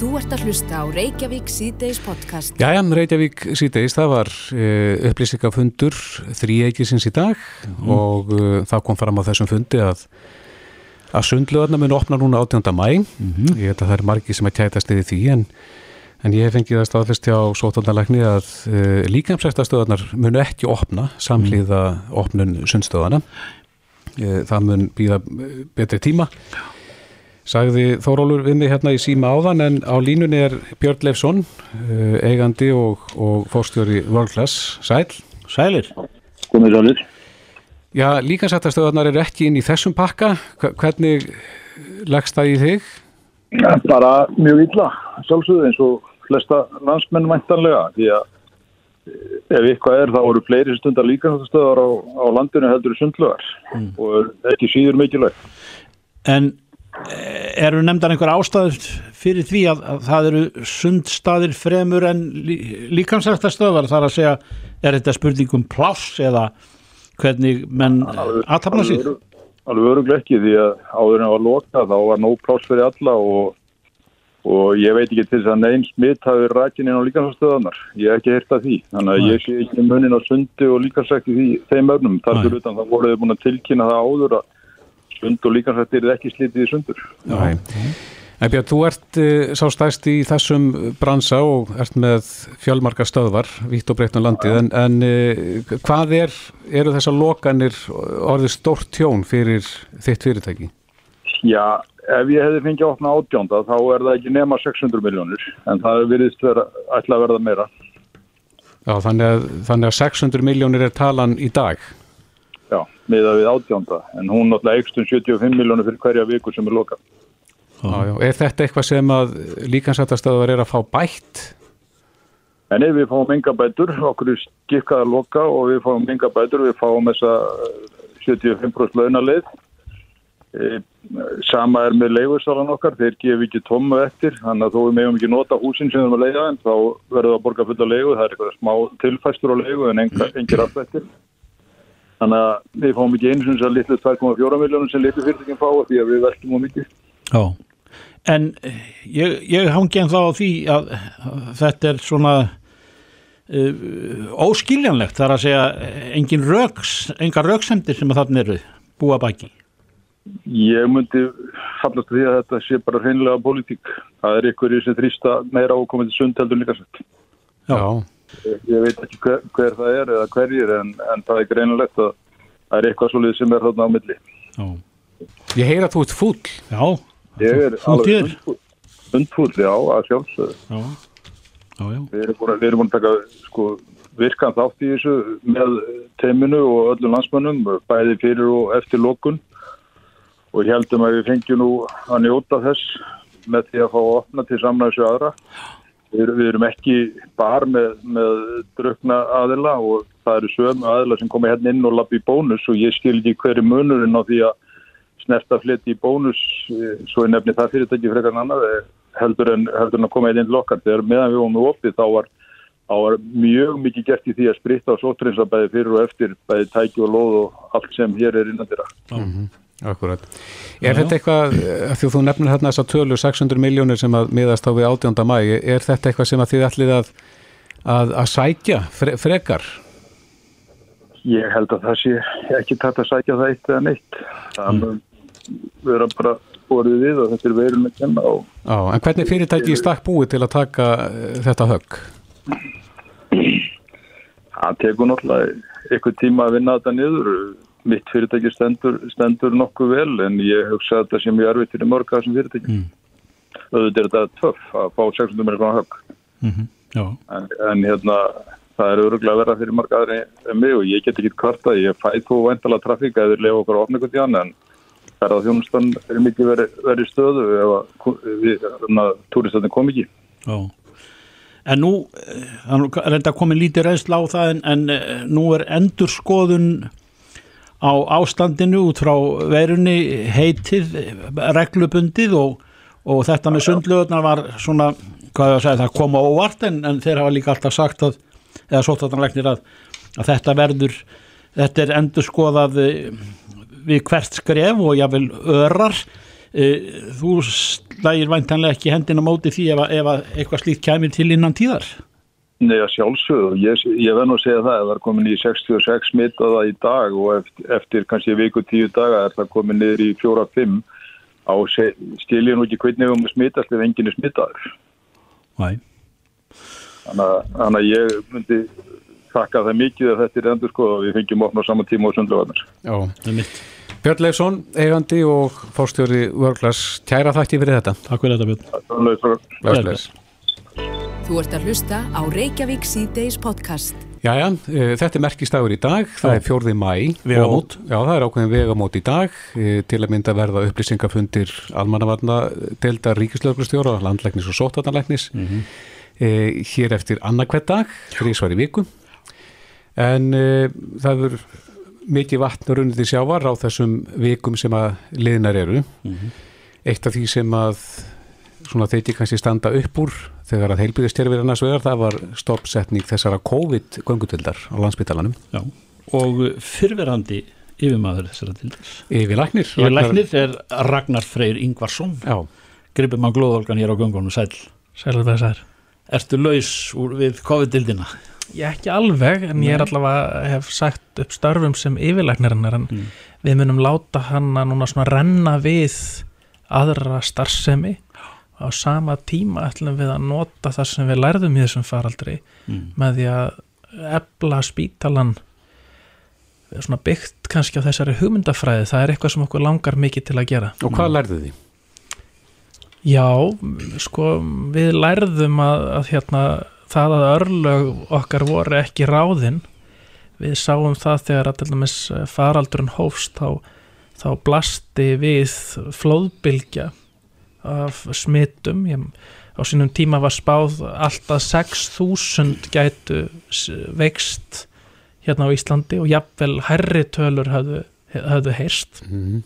Þú ert að hlusta á Reykjavík síðdeis podcast. Jæja, Reykjavík síðdeis, það var uh, upplýsingafundur þrýeikisins í dag Mhm. og uh, það kom fram á þessum fundi að, að sundluðarna mun opna núna 18. mæ. Mhm. Ég veit að það er margi sem að kætast yfir því en, en ég hef fengið að staðfest hjá sóttandalækni að uh, líkamsrættastöðarnar munu ekki opna samhlýða opnun sundstöðana. Uh, það mun býða betri tíma. Sagði Þórólur við mig hérna í síma áðan en á línunni er Björn Leifsson, uh, eigandi og, og fórstjóri World Class. Sæl. Sælir. komið sálir. Já, líkansættastöðarnar eru ekki inn í þessum pakka. Hva- Hvernig leggst það í þig? Bara mjög illa, sjálfsögðu eins og flesta landsmenn væntanlega því að eh, ef eitthvað er þá eru fleiri stundar líkanstöðar á, á landinu heldur sundlugar og ekki síður mikilvægt. En eh, eru nefndar einhver ástæður fyrir því að, að það eru sundstaðir fremur en lí, líkansrættastöðvar þar að segja er þetta spurning um pláss eða hvernig menn aðtapna sig? Alveg- Alveg öruglega ekki því að áður en það var loka þá var nóg pláss fyrir alla og, og ég veit ekki til þess að neins smitt hafi verið rækin inn á líkanstöðanar. Ég hef ekki heyrt af því. Þannig að Nei. ég sé ekki munin á sundi og líkansrætti því þeim öfnum. Þar fyrir utan það voruð þið búin að tilkynna það áður að sund og líkansrætti er ekki slítið í sundur. Nei. En Björn, þú ert uh, sá stæst í þessum bransa og ert með fjölmarka stöðvar, vitt og breytna landið, en, en uh, hvað er, eru þessar lokanir orðið stórt tjón fyrir þitt fyrirtæki? Já, ef ég hefði fengið opna átjónda þá er það ekki nema 600 miljónir en það virðist vera, ætla að verða meira. Já, þannig að, þannig að 600 miljónir er talan í dag. Já, miða við átjónda en hún náttúrulega eikst um 75 miljónir fyrir hverja viku sem er lokað. Já, já. Er þetta eitthvað sem að líkansættastöðvar er að fá bætt? En ef við fáum enga bætur, okkur er skikað að loka og við fáum enga bætur, við fáum þessa eh, 75% launaleið. E, sama er með leigusalan okkar, þeir gefi ekki tómu eftir, þannig að þó við meðum ekki nota húsin sem við erum að leiða en þá verður það að borga fulla leigu, það er eitthvað smá tilfæstur á leigu en enga, engir afslættir. Þannig að við fáum ekki eins og þess að litlu 2,4 miljónum sem litlu fyrirtækjum fá því að við veltum á mikið. Já. En eh, ég, ég hangi en þá á því að að þetta er svona uh, óskiljanlegt þar að segja engin röks, engar röksemdir sem að þarna eru búa baki. Ég myndi fallast því að þetta sé bara hreinlega pólitík. Það er ykkur sem þrýsta meira ákomandi sund heldur líka sett. Já. Ég veit ekki hver, hver það er eða hverjir en, en það er greinilegt að það er eitthvað svolítið sem er þarna á milli. Já. Ég heyra að þú ert fúll. Já. Ég er hundfúll, hundfúll, já, að sjálfsögðu. Já. Já, já. Við erum búin að, við erum búin að taka sko, virkan þátt í þessu með teiminu og öllum landsmönnum, bæði fyrir og eftir lokun og ég heldum að við fengjum nú að njóta þess með því að fá að opna til samnæðsu aðra. Við, við erum ekki bar með, með drukna aðila og það eru sömu aðila sem koma hérna inn og lappi í bónus og ég skil ekki hverju munurinn á því að snerta flytti í bónus eh, svo ég nefni það fyrirtæki frekar en annað eh, heldur en, heldur en að koma inn lokkar þegar meðan við vorum með opið þá var, þá var mjög mikið gert í því að spritta og sótrinsa bæði fyrir og eftir bæði tæki og lóð og allt sem hér er innan þeirra. Akkurat. Er þetta eitthvað, eh, af því þú nefnir hérna þess að tölu 600 miljónir sem að miðast á við 18. mæ, er þetta eitthvað sem að þið ætlið að, að, að sækja fre, frekar? Ég held að það sé ekki tætt að sækja það eitt eða neitt. Það mun vera bara borðið við og þetta er veirun að kenna og Já, en hvernig fyrirtæki í stakk búið til að taka eh, þetta högg? það tekur náttúrulega eitthvað tíma að vinna þetta niður. Mitt fyrirtæki stendur, stendur nokkuð vel en ég hugsa að þetta sé mjög erfitt fyrir mörg af þessum fyrirtækjum. Mm. Auðvitað er þetta töff að fá 600 miljonar högg. Mm Já. En, en hérna, það er öruglega að vera fyrir marga aðri en mig og ég get ekki kvarta, ég fæ þú væntalega trafík að þeir lefa okkur á opningu tíðan en ferða þjónustan er mikið verið veri stöðu að þannig að túristatinn kom ekki. Já. En nú, eh, það er reynda komin lítið reynsla á það en, en eh, nú er endur skoðun á ástandinu út frá verunni heitið eh, reglubundið og, og þetta með sundlöðunar var svona, hvað ég að segja, það kom á óvart en, en þeir hafa líka alltaf sagt að, eða sóttartanlegnir að, að þetta verður, þetta er endur skoðað við hvert skref og jáfnvel örar. E, þú slægir væntanlega ekki hendina móti því ef, ef að eitthvað slíkt kæmir til innan tíðar Nei, að sjálfsögðu. Ég, ég verð nú að segja það, það er komin í 66 smitaða í dag og eftir, eftir kannski viku tíu daga er það komin niður í fjóra-fimm á ég nú ekki hvernig við um smitast ef enginn er smitaður. Næ. Þannig að, ég myndi þakka það mikið að þetta er endur sko og við fengjum opna á sama tíma og sundlugarnar. Já. Það er mitt. Björn Leifsson, eigandi og fórstjóri Vörglas, kæra þakki fyrir þetta. Takk fyrir þetta Björn. Þannig að Bless, bless. Þú ert að hlusta á Reykjavík síðdeis podcast. Jæja, e, þetta er merkistagur í dag, það er fjórði mæ. Vegamót. og- Já, það er ákveðin vegamót í dag, e, til að mynda verða upplýsingafundir almannavarna deildar ríkislauglustjóra, landlæknis og sótatanlæknis, e, hér eftir annarkvætt dag, þrísvar í viku. En e, það er mikið vatn runnið til sjávar á þessum vikum sem að liðnar eru. Eitt af því sem að svona þeiti kannski standa upp úr þegar að heilbyrðistjærfir annars vegar það var stoppsetning þessara COVID-göngutildar á landsbytalanum. Já. Og fyrverandi yfirmaður þessara tildars. Yfirlæknir. Yfirlæknir er Ragnar Freyr Ingvarsson. Já, Gripum að glóðolgan hér á göngunum sæl. Sælir það sær. Ertu laus úr, við COVID-dildina? Ég ekki alveg, en ég er Nei. allavega hef sagt upp störfum sem yfirlæknarinnar en Mm. við munum láta hann að núna svona renna við aðra starfsemi á sama tíma ætlum við að nota það sem við lærðum í þessum faraldri Mm. með því að ebla spítalan svona byggt kannski á þessari hugmyndafræði. Það er eitthvað sem okkur langar mikið til að gera. Og hvað lærðu því? Já, sko við lærðum að, að hérna, það að örlög okkar voru ekki ráðin. Við sáum það þegar að til dæmis faraldurinn hófst þá, þá blasti við flóðbylgja af smitum. Ég, á sínum tíma var spáð alltaf 6.000 gætu veikst hérna á Íslandi og jafnvel herri tölur höfðu, höfðu heyrst. Mm.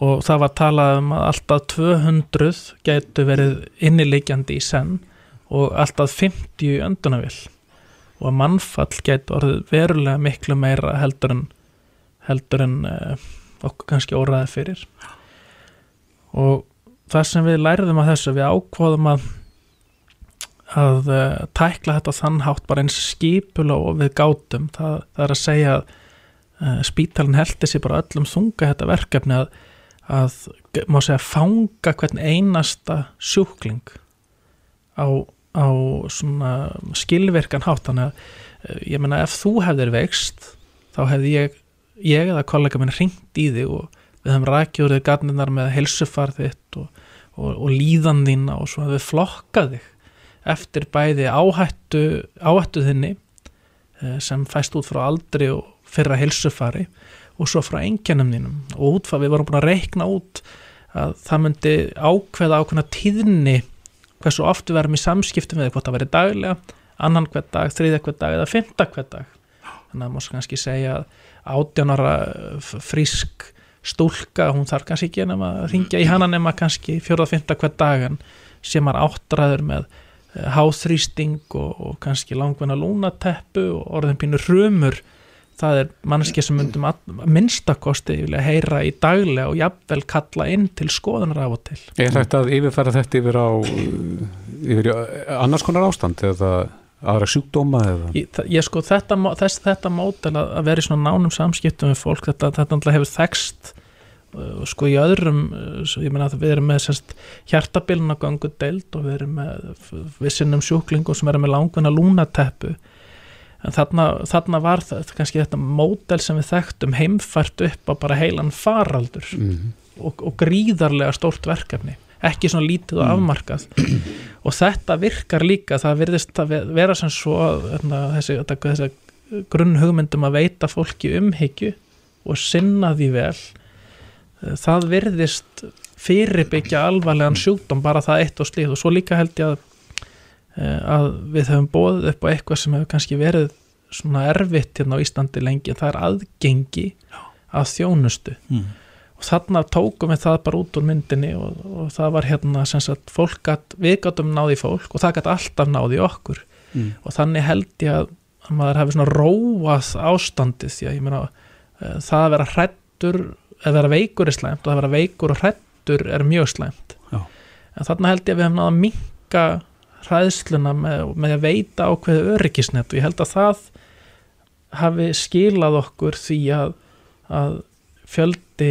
og það var talað um að alltaf 200 gætu verið innileikjandi í senn og alltaf 50 í öndunavill og að mannfall gætu orðið verulega miklu meira heldur en heldur en uh, okkur kannski óraði fyrir. Og það sem við læriðum að þessu við ákvaðum að að uh, tækla þetta þann hátt bara eins skipula og við gátum. Það, það er að segja að uh, spítalinn heldi sér bara öllum þunga þetta verkefni að að má segja fanga hvern einasta sjúkling á, á svona skilvirkan hátt. Þannig að eh, ég meina ef þú hefðir veikst þá hefði ég, ég eða kollega minn ringt í þig og við hefum rækjur þig garninar með helsufar þitt og, og, og líðan þína og svo hefði við flokkað þig eftir bæði áhættu áhættu þinni eh, sem fæst út frá aldri og fyrra helsufari og svo frá engjannum þínum. Og út frá við vorum búin að reikna út að það myndi ákveða ákveðna tíðni hversu oft við verum í samskiptum við hvort það veri daglega annan hver dag, þriðja hver dag eða fymta hver dag. Þannig að maður kannski segja að átjánara frísk stúlka, hún þarf kannski ekki nema að ringja í hana nema kannski fjórða, fymta hver dagan sem er áttræður með eh, háþrýsting og, og kannski langvinna lúnateppu og orðin pínu rumur það er mannski sem myndum að, minnstakosti vilja heyra í daglega og jafnvel kalla inn til skoðunar af og til. Er þetta að yfirfæra þetta yfir á yfir í annars konar ástand eða aðra sjúkdóma eða? ég, ég sko þetta, þess, þetta mótel að, að vera í svona nánum samskiptum við fólk þetta, þetta hefur þekst uh, sko í öðrum svo ég meina að við erum með sérst hjartabilna gangu deild og við erum með við sinnum sjúklingum sem eru með langvinna lúnateppu. En þarna, þarna var það kannski þetta mótel sem við þekktum heimfært upp á bara heilan faraldur Mm. og, og gríðarlega stórt verkefni ekki svona lítið og afmarkað. Og þetta virkar líka það virðist að ve- vera sem svo þessi, þetta- þessi grunn hugmyndum að veita fólki umhyggju og sinna því vel Eh, það virðist fyrirbyggja alvarlegan sjúkdóm bara það eitt og slíð og svo líka held ég að, eh, að við höfum bóðið upp á eitthvað sem hefur kannski verið svona erfitt hérna á Íslandi lengi en það er aðgengi að þjónustu Mm. og þarna tókum við það bara út úr myndinni og, og það var hérna sem sagt fólk gat, við gátum náði fólk og það gat alltaf náði okkur Mm. og þannig held ég að, að maður hefði svona róað ástandið því að ég meina uh, það að vera hrættur að vera veikur er slæmt og að vera veikur og hrættur eitur er mjög slæmt Já. en þarna held ég að við hefum náða að minka hræðsluna með, með að veita ákveðu öryggisnet og ég held að það hafi skilað okkur því að, að fjöldi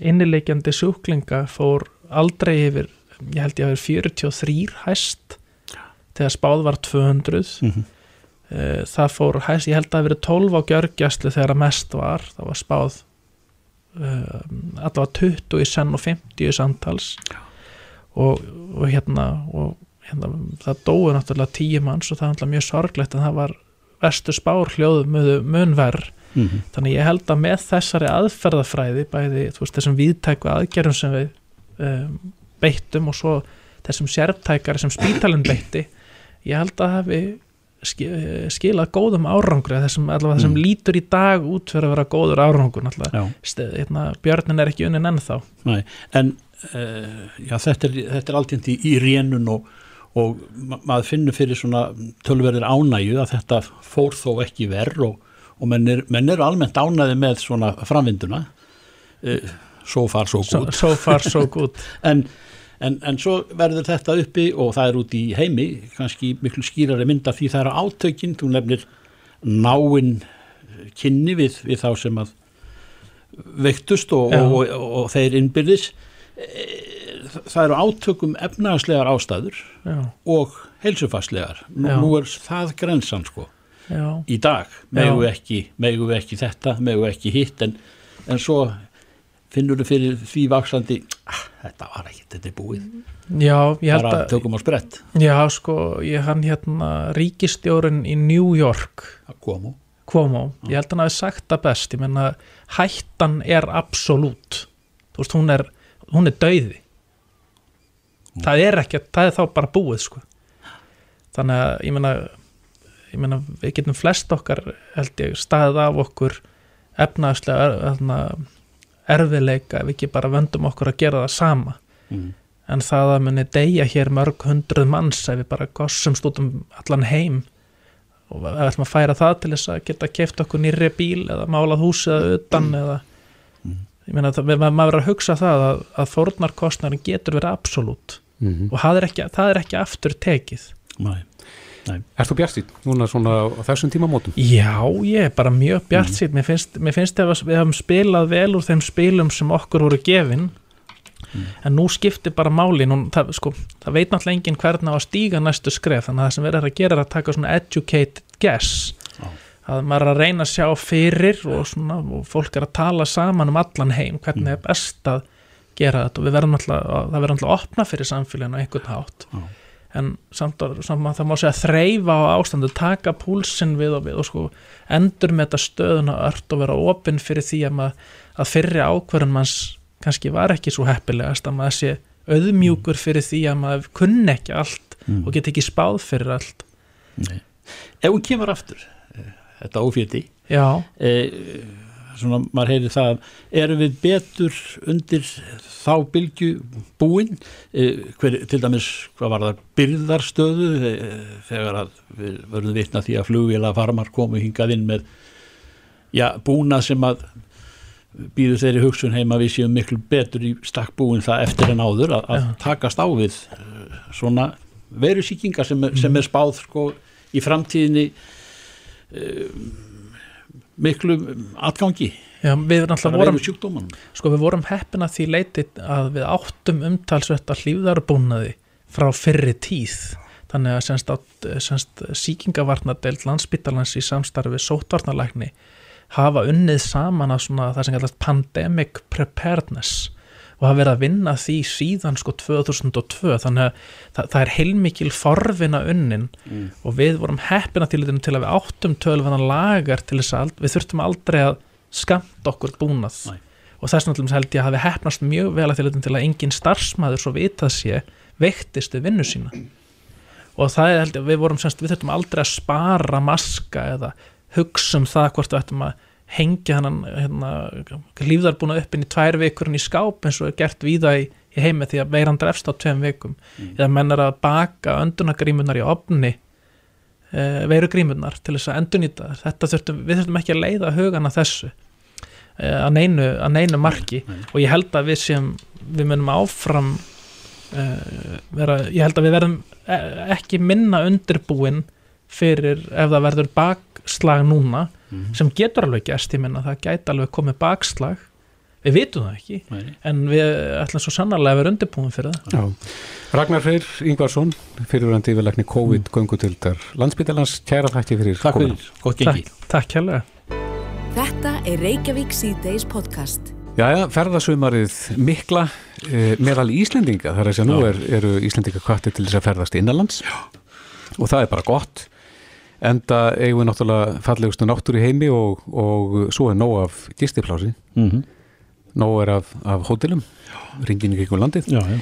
innileikjandi sjúklinga fór aldrei yfir ég held ég að vera 43 hæst þegar spáð var 200 Mhm. Eh, það fór hæst, ég held að það hafi verið 12 á gjörgjæslu þegar að mest var það var spáð allavega 20 í senn og 50 í samtals og, og hérna og hérna, það dói náttúrulega 10 manns og það er náttúrulega mjög sorglegt en það var vestu spár hljóðu munverð Mhm. þannig ég held að með þessari aðferðafræði bæði veist, þessum viðtæku aðgerðum sem við um, beittum og svo þessum sértækari sem spítalinn beitti ég held að hafi ski- skilað góðum árangri þessum, allavega þessum Mm. lítur í dag út fyrir að vera góður árangur hérna, björnin er ekki unnin ennþá Nei, en uh, já, þetta er, er alltjent í, í rénun og, og ma maður finnur fyrir svona tölverðir ánægju að þetta fór þó ekki verð og, og menn, er, menn eru almennt ánæði með svona framvinduna. Uh, so far so so, good. so far so good. En, en, en svo verður þetta uppi og það er út í heimi kannski miklu skýrari mynda því það eru átökin, þú nefnir náinn kynni við, við þá sem að veiktust og, og, og, og þeir innbyrðis. Eh, það eru átökum efnagslegar ástæður já, og heilsufarslegar. Nú, nú er það grensan sko. Já, í dag, megu ekki megu ekki þetta, megu ekki hitt en, en svo finnur þú fyrir því vaksandi ah, þetta var ekki, þetta er búið. Já ég held bara að tökum á sprett. Já sko, ég hann hérna ríkistjórun í New York. Að koma Cuomo, ég held að hann hafi sagt það best. Ég menna hættan er absolutt þú veist hún er hún er dauði. Það er ekki, það er þá bara búið sko. Þannig að ég menna ég menna við getum flest okkar held ég staðið af okkur efnaðslega erna, erfiðleika ef ekki bara vöndum okkur að gera það sama mm. en það að muni deyja hér mörg hundruð manns ef við bara gossumst út um allan heim og við ætlum að færa það til þess að geta keft okkur nýri bíl eða málað húsið að utan eða ég meina við- maður verður að hugsa það að, að fórnarkostnarin getur verið absolutt Mm og það er ekki, það er ekki aftur tekið Nei. Erst þú bjartýtt núna svona á þessum tímamótum? Já, ég er bara mjög bjart sítt mér finnst, finnst ef við hafum spilað vel úr þeim spilum sem okkur voru gefin en nú skiptir bara máli. Nú, það, sko, það veit náttúrulega enginn hvernig á að stíga næstu skref þannig að það sem verður að gera er að taka svona educated guess. Já. að maður er að reyna að sjá fyrir og, svona, og fólk er að tala saman um allan heim hvernig er best að gera þetta. Og verðum náttúrulega það verður náttúrulega að opna fyrir samfélaginu á einhvern hátt. Já. En samt, að- samt að það má segja þreyfa á ástandu, taka púlsinn við og við og sko endur með þetta stöðuna ört og vera opinn fyrir því að, maður, að fyrri ákvörðun manns kannski var ekki svo heppilegast að maður sé auðmjúkur fyrir því að maður kunni ekki allt Mm. og get ekki spáð fyrir allt Nei. ef hún kemur aftur eh, þetta ófjöti já, eh, svona maður heyri það erum við betur undir þá bylgju búin? Eh, hver, til dæmis hvað var það byrðarstöðu eh, þegar að við verðum vitna því að flugvila farmar komu hingað inn með já, búna sem að býður þeirri hugsun heima við séum miklu betur í stakk búin það eftir en áður að, að takast á við eh, svona verusíkingar sem, er- sem er spáð sko í framtíðinni miklu atgangi. Já við vorum sko við vorum heppin að því leiti að við áttum umtalsvett að hlýfðarbúnaði frá fyrri tíð. Þannig að semst, semst síkingavarnadeild landsbytalans í samstarfi sótvarnalækni hafa unnið saman að svona það sem kallast pandemic preparedness og hafa verið að vinna að því síðan sko 2002 þannig að það, það er heilmikil forvinna unnin Mm. og við vorum heppina til, til að við áttum tölvana lagar til þess að við þurftum aldrei að skamta okkur búnað Nei. og þess náttúrulega held ég að hafi heppnast mjög vel að til, til að engin starfsmæður svo vitað sé veiktist við vinnu sína og það er held ég, við vorum semst, við þurftum aldrei að spara maska eða hugsa um það hvort við ættum að hengja hann hérna, lífðarbúna upp inn í tvær vikur inn í skáp eins og er gert víða í, í heimi því að veiran drefst á tveim vikum. Eða menn er að baka öndunagrímunar í opni e, veirugrímunar til þess að endurnýta þær. þetta þurftum, við þurftum ekki að leiða hugana þessu eh, að neinu, að neinu marki. Og ég held að við sem við munum áfram uh, vera, ég held að við verðum eh, ekki minna undirbúin fyrir ef það verður bakslag núna sem getur alveg gerst, ég minna það gæti alveg komið bakslag. Við vitum það ekki Nei. en við ætlum svo sannarlega að vera undirbúin fyrir það. Já. Ragnar Freyr Ingvarsson, fyrirverandi yfirleikni COVID-göngutildar Landsbytalans, kæra þætti fyrir Takk fyrir, gott gengi. Takk, hérlega. Þetta er Reykjavík C-Days podcast. Jæja, ferðasumarið mikla e, meðal Íslendinga, þar er þess að nú er, eru Íslendinga kvatti til þess að ferðast innanlands. Já. og það er bara gott enda eigum við náttúrulega fallegustu náttúr í heimi og, og svo er nóg af gistiplási, mm -hmm. nóg er af, af hótelum, ringin í kringum landið Já, já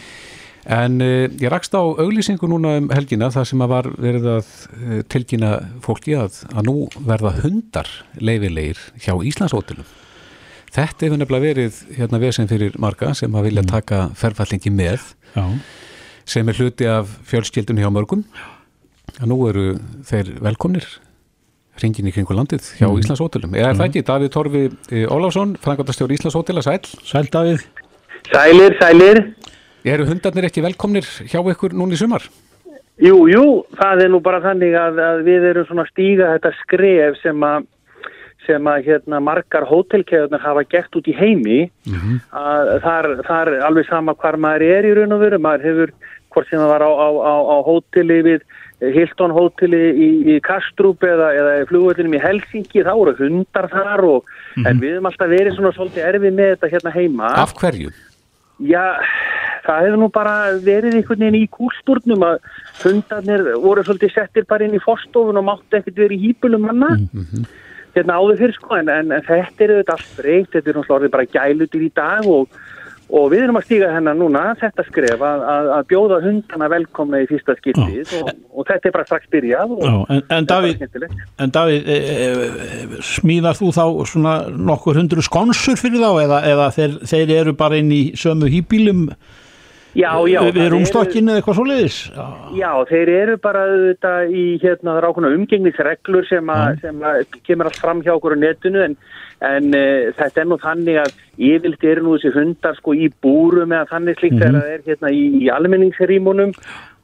En uh, ég rakst á auglýsingu núna um helgina þar sem að var verið að uh, tilkynna fólki að, að nú verða hundar leifilegir hjá Íslandshótelum. Þetta hefur nefnilega verið hérna vesen fyrir marga sem að vilja taka ferfallingi með Já, sem er hluti af fjölskyldun hjá mörgum. Að nú eru þeir velkomnir ringin í kringu landið hjá mm. Íslandshótelum. Er það ekki Davíð Torfi eh, Ólafsson, frangandastjóri Íslandshótela, sæl? sæl Davíð Sælir, sælir. Eru hundarnir ekki velkomnir hjá ykkur núna í sumar? Jú, jú, það er nú bara þannig að, að við erum svona stíga þetta skref sem að sem að hérna margar hótelkeðunar hafa gert út í heimi að þar, þar alveg sama hvar maður er í raun og veru, maður hefur hvort sem það var á, á, á, á hóteli við Hilton hóteli í, í Kastrup eða, eða flugvöldinum í Helsingi, þá eru hundar þar og en við höfum alltaf verið svona svolítið erfið með þetta hérna heima. Af hverju? Já, það hefur nú bara verið einhvern veginn í kúlstúrnum að hundarnir voru svolítið settir bara inn í forstofun og máttu ekkert verið í hýpulum manna. Hérna áður fyrir sko, en, en, þetta er auðvitað allt breykt, þetta er náttúrulega bara gælutir í dag og, og við erum að stíga hennar núna, þetta skref, að, að, að bjóða hundana velkomna í fyrsta skiptið og, og þetta er bara strax byrjað Já, en, en Davíð, Davíð e, e, smíðar þú þá svona nokkur hundru skonsur fyrir þá eða, eða þeir, þeir eru bara inn í sömu hýbílum Já, já. við það eru- rúmstokkin eða eitthvað svoleiðis Já, Já, þeir eru bara auðvitað í hérna umgengnisreglur sem, a, sem að kemur allt fram hjá okkur á netinu en, en uh, þetta er nú þannig að yfirlt eru nú þessi hundar sko í búrum eða þannig slíkt þegar það er hérna í, í almenningsrýmunum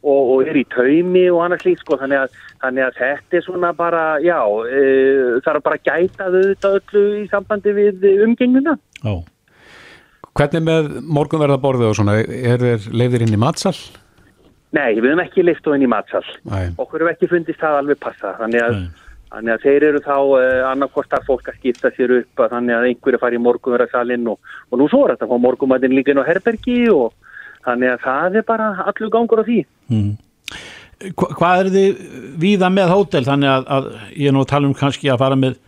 og, og er í taumi og annað slíkt sko þannig að, þannig að þetta er svona bara, já, uh, það er bara að gæta auðvitað öllu í sambandi við umgengnina. já, Hvernig með morgunverðaborðið og svona, er þeir leifðir inn í matsal? Nei, við höfum ekki lift og inn í matsal. Nei. okkur hefur ekki fundist það alveg passa. Þannig að, þannig að þeir eru þá uh, annarkvort að fólk að skipta sér upp að þannig að einhverju fari í morgunverðarsalinn og, og nú svo er þetta að fá morgunmætin líka inn á herbergi og þannig að það er bara allur gangur á því. Hva, hvað er þið víða með hótel? Þannig að, að ég er nú að tala um kannski að fara með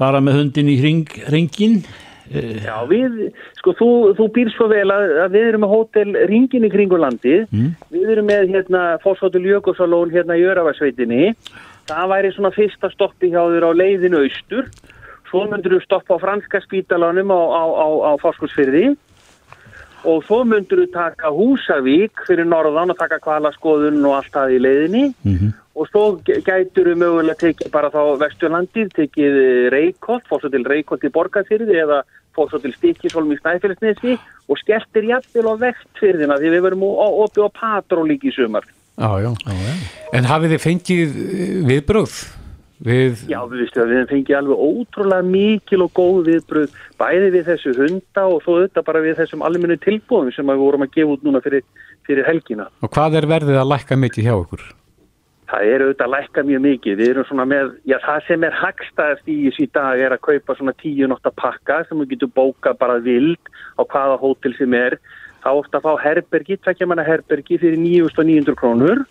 fara með hundin í ring, ringin Já, við, sko, þú, þú býr svo vel að, að við erum með hótel ringin í kringu landi við erum með hérna Fosshótel Jökulsalón hérna í Öravarsveitinni það væri svona fyrsta stoppi hjá þér á leiðinu austur. Svo myndur þú stoppa á franska spítalanum á, á, á, á Foskursfyrði og svo myndur þú taka Húsavík fyrir norðan og taka kvalaskoðun og allt það í leiðinni og svo gætur við mögulega tekið bara þá Vesturlandið, tekið Reykholt, fór svo til Reykholt í Borgarfyrði eða fór svo til Stikisholm í Snæfellsnesi og skelltir jafnvel á vestfyrðina því við verum opið á Patró líka í sumar. Já, já. En hafið þið fengið eh, viðbröð við, Já, við veistu að við hefum fengið alveg ótrúlega mikil og góð viðbröð bæði við þessu hunda og svo þetta bara við þessum almennu tilbúðum sem við vorum að gefa út núna fyrir, fyrir helgina. og hvað er verðið að lækka mikið hjá ykkur? Það er auðvitað að lækka mjög mikið. Við erum svona með, já það sem er hagstæðast í þessu í dag er að kaupa svona tíu notta pakka sem við getum bóka bara vild á hvaða hótel sem er. Það ofta að fá herbergi, tvekja manna herbergi fyrir 9.900 krónur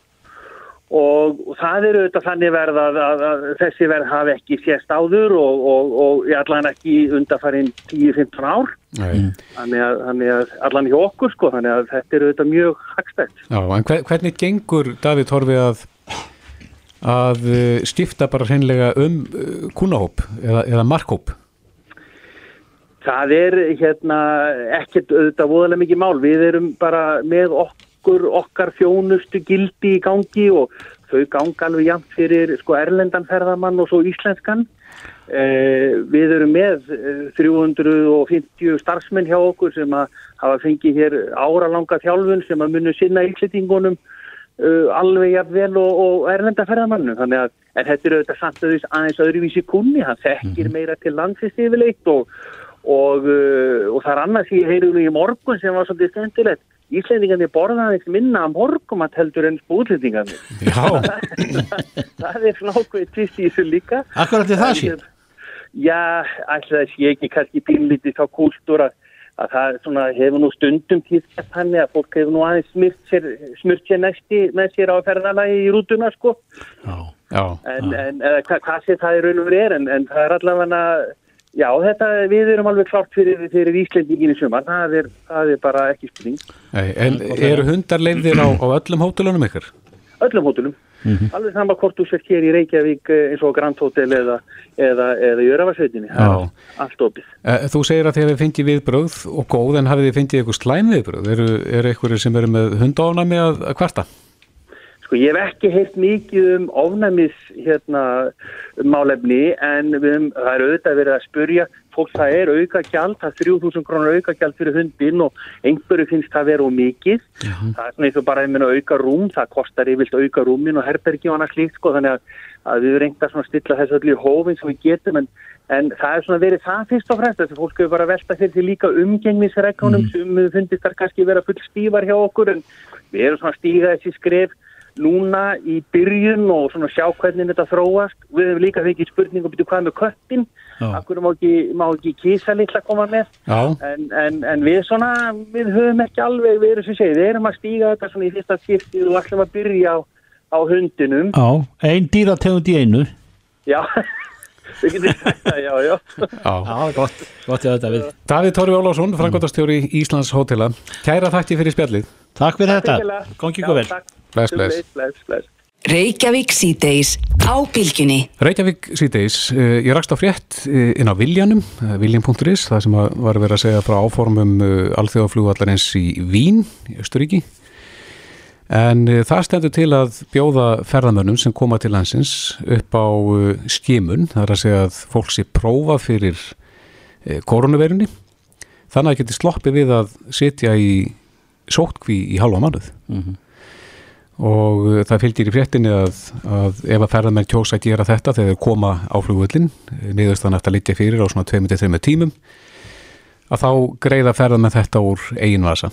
og, og það er auðvitað þannig verð að, að, að þessi verð hafi ekki sést áður og, og, og í allan ekki undarfærin 10-15 ár. Nei. Þannig að, þannig að allan hjá okkur sko, þannig að þetta er auðvitað mjög hagstætt. Já, en hver, hvernig gengur Davíð Torfi að að eh, skipta bara hreinlega um uh, kúnahóp eða, eða markhóp? Það er hérna ekkert auðvitað voðalega mikið mál. Við erum bara með okkur, okkar þjónustu gildi í gangi og þau ganga alveg jafn fyrir sko erlendan ferðamann og svo íslenskan. Eh, við erum með eh, 350 starfsmenn hjá okkur sem að hafa fengið hér áralanga þjálfun sem að munu sinna yllitingunum uh, alveg jafnvel og, og erlenda ferðamannum þannig að en þetta er auðvitað samt aðeins, aðeins öðruvísi kunni, hann þekkir meira til landsist yfirleitt og, og, uh, og það er annars ég heyrðu nú í morgun sem var svolítið skemmtilegt Íslendingarnir borða aðeins minna að morgum að heldur enn spúðlendingarnir Já, það er nákvæmt tvist í þessu líka. Akkurat er það sé? Já, ætla þess ég ekki kannski pínlítið þá kúltúr að, að það svona, hefur nú stundum tíðkjast þannig að fólk hefur nú aðeins smurt sér, smurt sér næsti með sér á ferðalagi í rútuna sko. Já, já, en, en eða, hva, hvað sé það í raun og verið er en, en það er allavega já þetta við erum alveg klárt fyrir, fyrir Íslendingin í sumar. Það er, það er bara ekki spurning. Nei, en eru hundar leifðir á, á öllum hótelunum ykkur? öllum hótelum. Alveg sama hvort þú sér hér í Reykjavík eh, eins og Grand Hotel eða, eða, eða í Öravarsveitinni það er allt opið. Eh, Þú segir að þið hefði fengið viðbröð og góð en hafið þið fengið eitthvað slæm viðbröð eru, eru eitthvað sem eru með hundaofnami að, að kvarta? Sko ég hef ekki heyrt mikið um ofnæmis hérna málefni en höfum- það er auðvitað verið að spurja fólk það er auka gjald, það er 3000 krónur auka gjald fyrir hundin og einhverju finnst það vera og mikið. Það er svona eins og bara einhvern auka rúm, það kostar yfirlt auka rúmin og herbergi og annað slíkt sko þannig að, að við reynda svona stilla þessu öllu í hófin sem við getum en, en það er svona verið það fyrst og fremst þessi fólk hefur bara velta fyrir því líka umgengnisregnunum sem við fundist þar kannski vera full stífar hjá okkur en við erum svona að stíga þessi skref núna í byrjun og svona sjá hvernig þetta þróast. Við hefum líka fengið spurning og byrju hvað með köttin, akkur má ekki, má ekki kísa litla koma með. En, en, en við svona, við höfum ekki alveg, við erum sem segið, við erum að stíga þetta svona í fyrsta skiptið og ætlum að byrja á, á hundinum. Já, ein dýrategund í einu Já, við getum það, já, já. já. Já, gott, gott ég þetta við Davíð Tóri Ólásson, frangotastjóri Íslands hótela Kæra þakki fyrir spjallið Takk fyrir þetta, gangi ykkur vel. Bless, bless. bless, bless. Reykjavík síðdeis á bylgjunni. Reykjavík síðdeis, uh, ég rakst á frétt uh, inn á Viljanum, uh, Viljan.is, það sem að var verið að segja frá áformum uh, alþjóðaflugvallarins í Vín, í Östuríki. En uh, það stendur til að bjóða ferðamönnum sem koma til landsins upp á uh, skimun, það er að segja að fólk sé prófa fyrir uh, koronaveirunni, þannig að geti sloppið við að sitja í sótkví í halva mánuð. Og uh, það fylgir í fréttinni að, að ef að ferðarmenn kjósa að gera þetta þegar þeir koma á flugvöllin niðurst þannig að liggja fyrir á svona 2-3 tímum að þá greiða ferðarmenn þetta úr eigin vasa.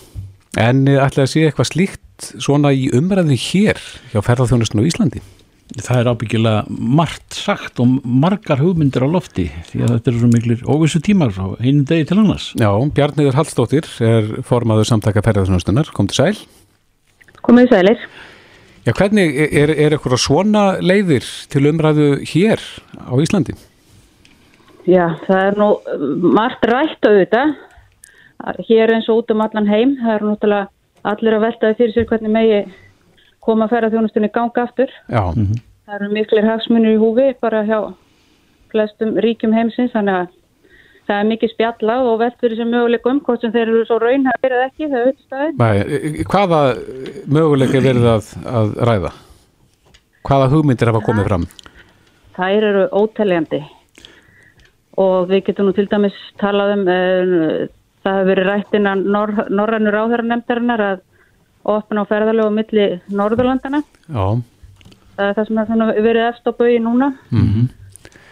En uh, ætlaði að sé eitthvað slíkt svona í umræðu hér hjá ferðarþjónustun á Íslandi Það er ábyggilega margt sagt og margar hugmyndir á lofti því að þetta eru svo miklir óvissu tímar frá einum degi til annars Já, Bjarniður Hallstóttir er formaður samtaka ferðarþjónustunar, kom til sæl Komið sælir. Já, hvernig er, er eitthvað svona leiðir til umræðu hér á Íslandi? Já, það er nú uh, margt rætt auðvitað. Hér eins og út um allan heim. Það er náttúrulega allir að veltaði fyrir sér hvernig megi koma að ferða þjónustunni ganga aftur. Já, Það eru miklir hagsmunir í húfi bara hjá flestum ríkjum heimsins þannig að það er mikið spjallað og fyrir sem möguleikum hvort sem þeir eru svo raun að verið ekki það er auðvitað. Nei, hvaða möguleika er verið að, að ræða? Hvaða hugmyndir hafa komið fram? Þær eru óteljandi og við getum nú til dæmis talað um uh, það hefur verið rætt innan nor norrannur áþæranemdarinnar að opna á ferðalögu milli Norðurlandana. Já, Það er það sem er verið eftir á bauði núna.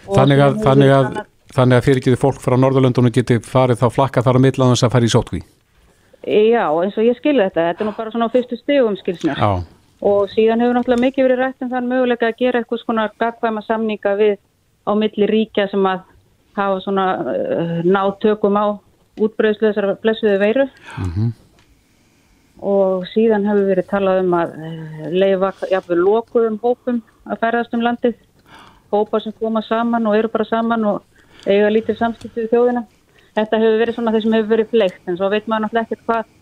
Og þannig að, þannig að, annað- þannig að fyrirgjöðu fólk frá Norðurlöndunum geti farið þá flakka þar á millan þess að fara í sótkví. Já, eins og ég skilði þetta. Þetta er nú bara svona á fyrstu stegum skilsnar. Já, Og síðan hefur náttúrulega mikið verið rætt um þann möguleika að gera eitthvað svona gagvæma samninga við á milli ríkja sem að hafa svona uh, náð tökum á útbreyðslu þessar blessuðu veiru. Og síðan hefur verið talað um að uh, leifa jafnveg lokuðum hópum að ferðast um landið. Hópa sem koma saman og eru bara saman og eiga lítið samskipti við þjóðina. Þetta hefur verið svona þeir sem hefur verið fleikt en svo veit maður náttúrulega ekkert hvað